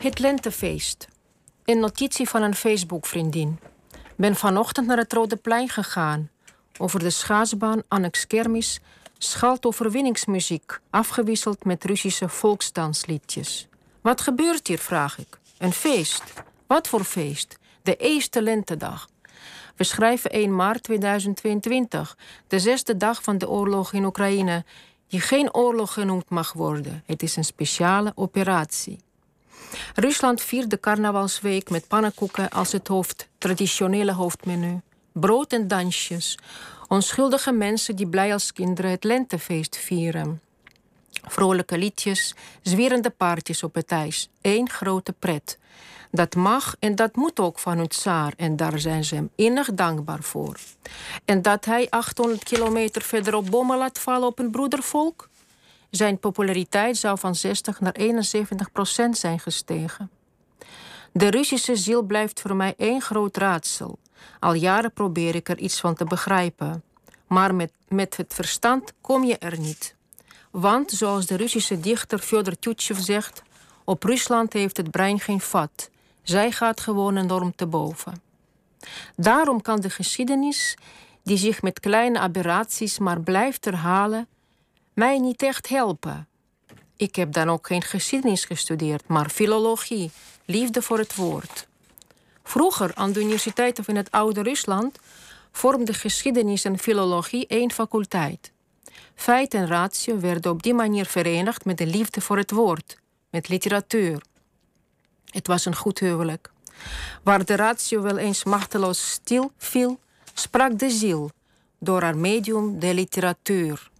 Het lentefeest. Een notitie van een Facebook-vriendin. Ben vanochtend naar het Rode Plein gegaan. Over de schaatsbaan, annex kermis, schalt overwinningsmuziek, afgewisseld met Russische volksdansliedjes. Wat gebeurt hier, vraag ik. Een feest. Wat voor feest? De eerste lentedag. We schrijven 1 maart 2022, de zesde dag van de oorlog in Oekraïne, die geen oorlog genoemd mag worden. Het is een speciale operatie. Rusland viert de carnavalsweek met pannenkoeken als het hoofd, traditionele hoofdmenu. Brood en dansjes. Onschuldige mensen die blij als kinderen het lentefeest vieren. Vrolijke liedjes, zwierende paardjes op het ijs. Eén grote pret. Dat mag en dat moet ook van hun tsaar en daar zijn ze hem innig dankbaar voor. En dat hij 800 kilometer verderop bommen laat vallen op een broedervolk? Zijn populariteit zou van 60 naar 71 procent zijn gestegen. De Russische ziel blijft voor mij één groot raadsel. Al jaren probeer ik er iets van te begrijpen. Maar met, met het verstand kom je er niet. Want, zoals de Russische dichter Fyodor Tjutchev zegt, op Rusland heeft het brein geen vat. Zij gaat gewoon enorm te boven. Daarom kan de geschiedenis, die zich met kleine aberraties maar blijft herhalen, mij niet echt helpen. Ik heb dan ook geen geschiedenis gestudeerd, maar filologie, liefde voor het woord. Vroeger aan de universiteit of in het oude Rusland vormden geschiedenis en filologie één faculteit. Feit en ratio werden op die manier verenigd met de liefde voor het woord, met literatuur. Het was een goed huwelijk. Waar de ratio wel eens machteloos stil viel, sprak de ziel door haar medium de literatuur.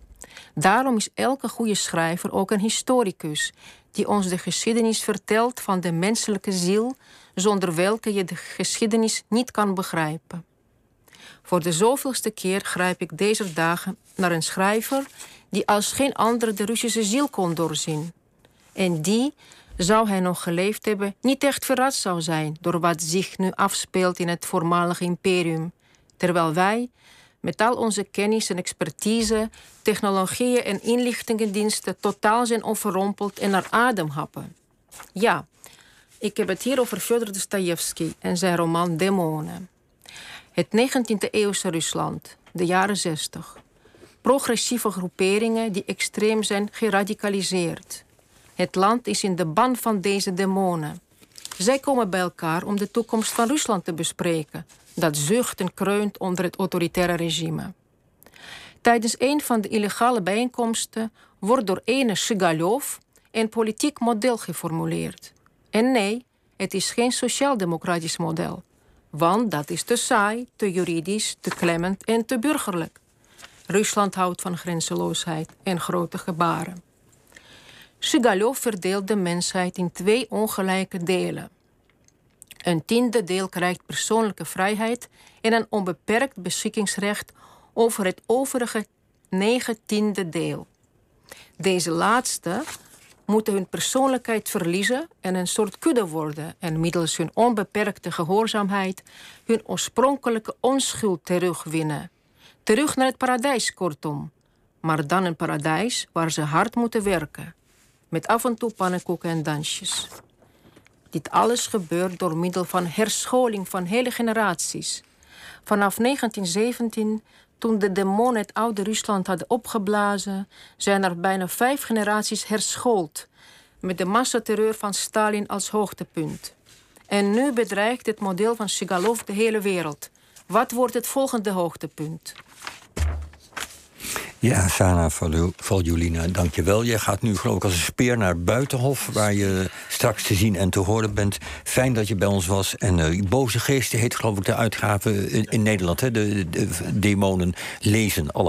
Daarom is elke goede schrijver ook een historicus, die ons de geschiedenis vertelt van de menselijke ziel, zonder welke je de geschiedenis niet kan begrijpen. Voor de zoveelste keer grijp ik deze dagen naar een schrijver die als geen andere de Russische ziel kon doorzien. En die, zou hij nog geleefd hebben, niet echt verrast zou zijn door wat zich nu afspeelt in het voormalige imperium, terwijl wij, met al onze kennis en expertise, technologieën en inlichtingendiensten totaal zijn overrompeld en naar adem happen. Ja, ik heb het hier over Fyodor Dostoevsky en zijn roman Demonen. Het 19e-eeuwse Rusland, de jaren 60. Progressieve groeperingen die extreem zijn geradicaliseerd. Het land is in de ban van deze demonen. Zij komen bij elkaar om de toekomst van Rusland te bespreken, dat zucht en kreunt onder het autoritaire regime. Tijdens een van de illegale bijeenkomsten wordt door ene Shigalov een politiek model geformuleerd. En nee, het is geen sociaal-democratisch model, want dat is te saai, te juridisch, te klemmend en te burgerlijk. Rusland houdt van grenzeloosheid en grote gebaren. Shigalov verdeelt de mensheid in twee ongelijke delen. Een tiende deel krijgt persoonlijke vrijheid en een onbeperkt beschikkingsrecht over het overige negentiende deel. Deze laatste moeten hun persoonlijkheid verliezen en een soort kudde worden en middels hun onbeperkte gehoorzaamheid hun oorspronkelijke onschuld terugwinnen. Terug naar het paradijs, kortom. Maar dan een paradijs waar ze hard moeten werken. Met af en toe pannenkoeken en dansjes. Dit alles gebeurt door middel van herscholing van hele generaties. Vanaf 1917, toen de demonen het oude Rusland hadden opgeblazen, zijn er bijna vijf generaties herschoold, met de massaterreur van Stalin als hoogtepunt. En nu bedreigt het model van Shigalov de hele wereld. Wat wordt het volgende hoogtepunt? Ja, Sana Valjulina, dankjewel. Jij gaat nu geloof ik als een speer naar Buitenhof... waar je straks te zien en te horen bent. Fijn dat je bij ons was. En uh, Boze Geesten heet geloof ik de uitgave in, in Nederland. Hè? De, de, demonen lezen alle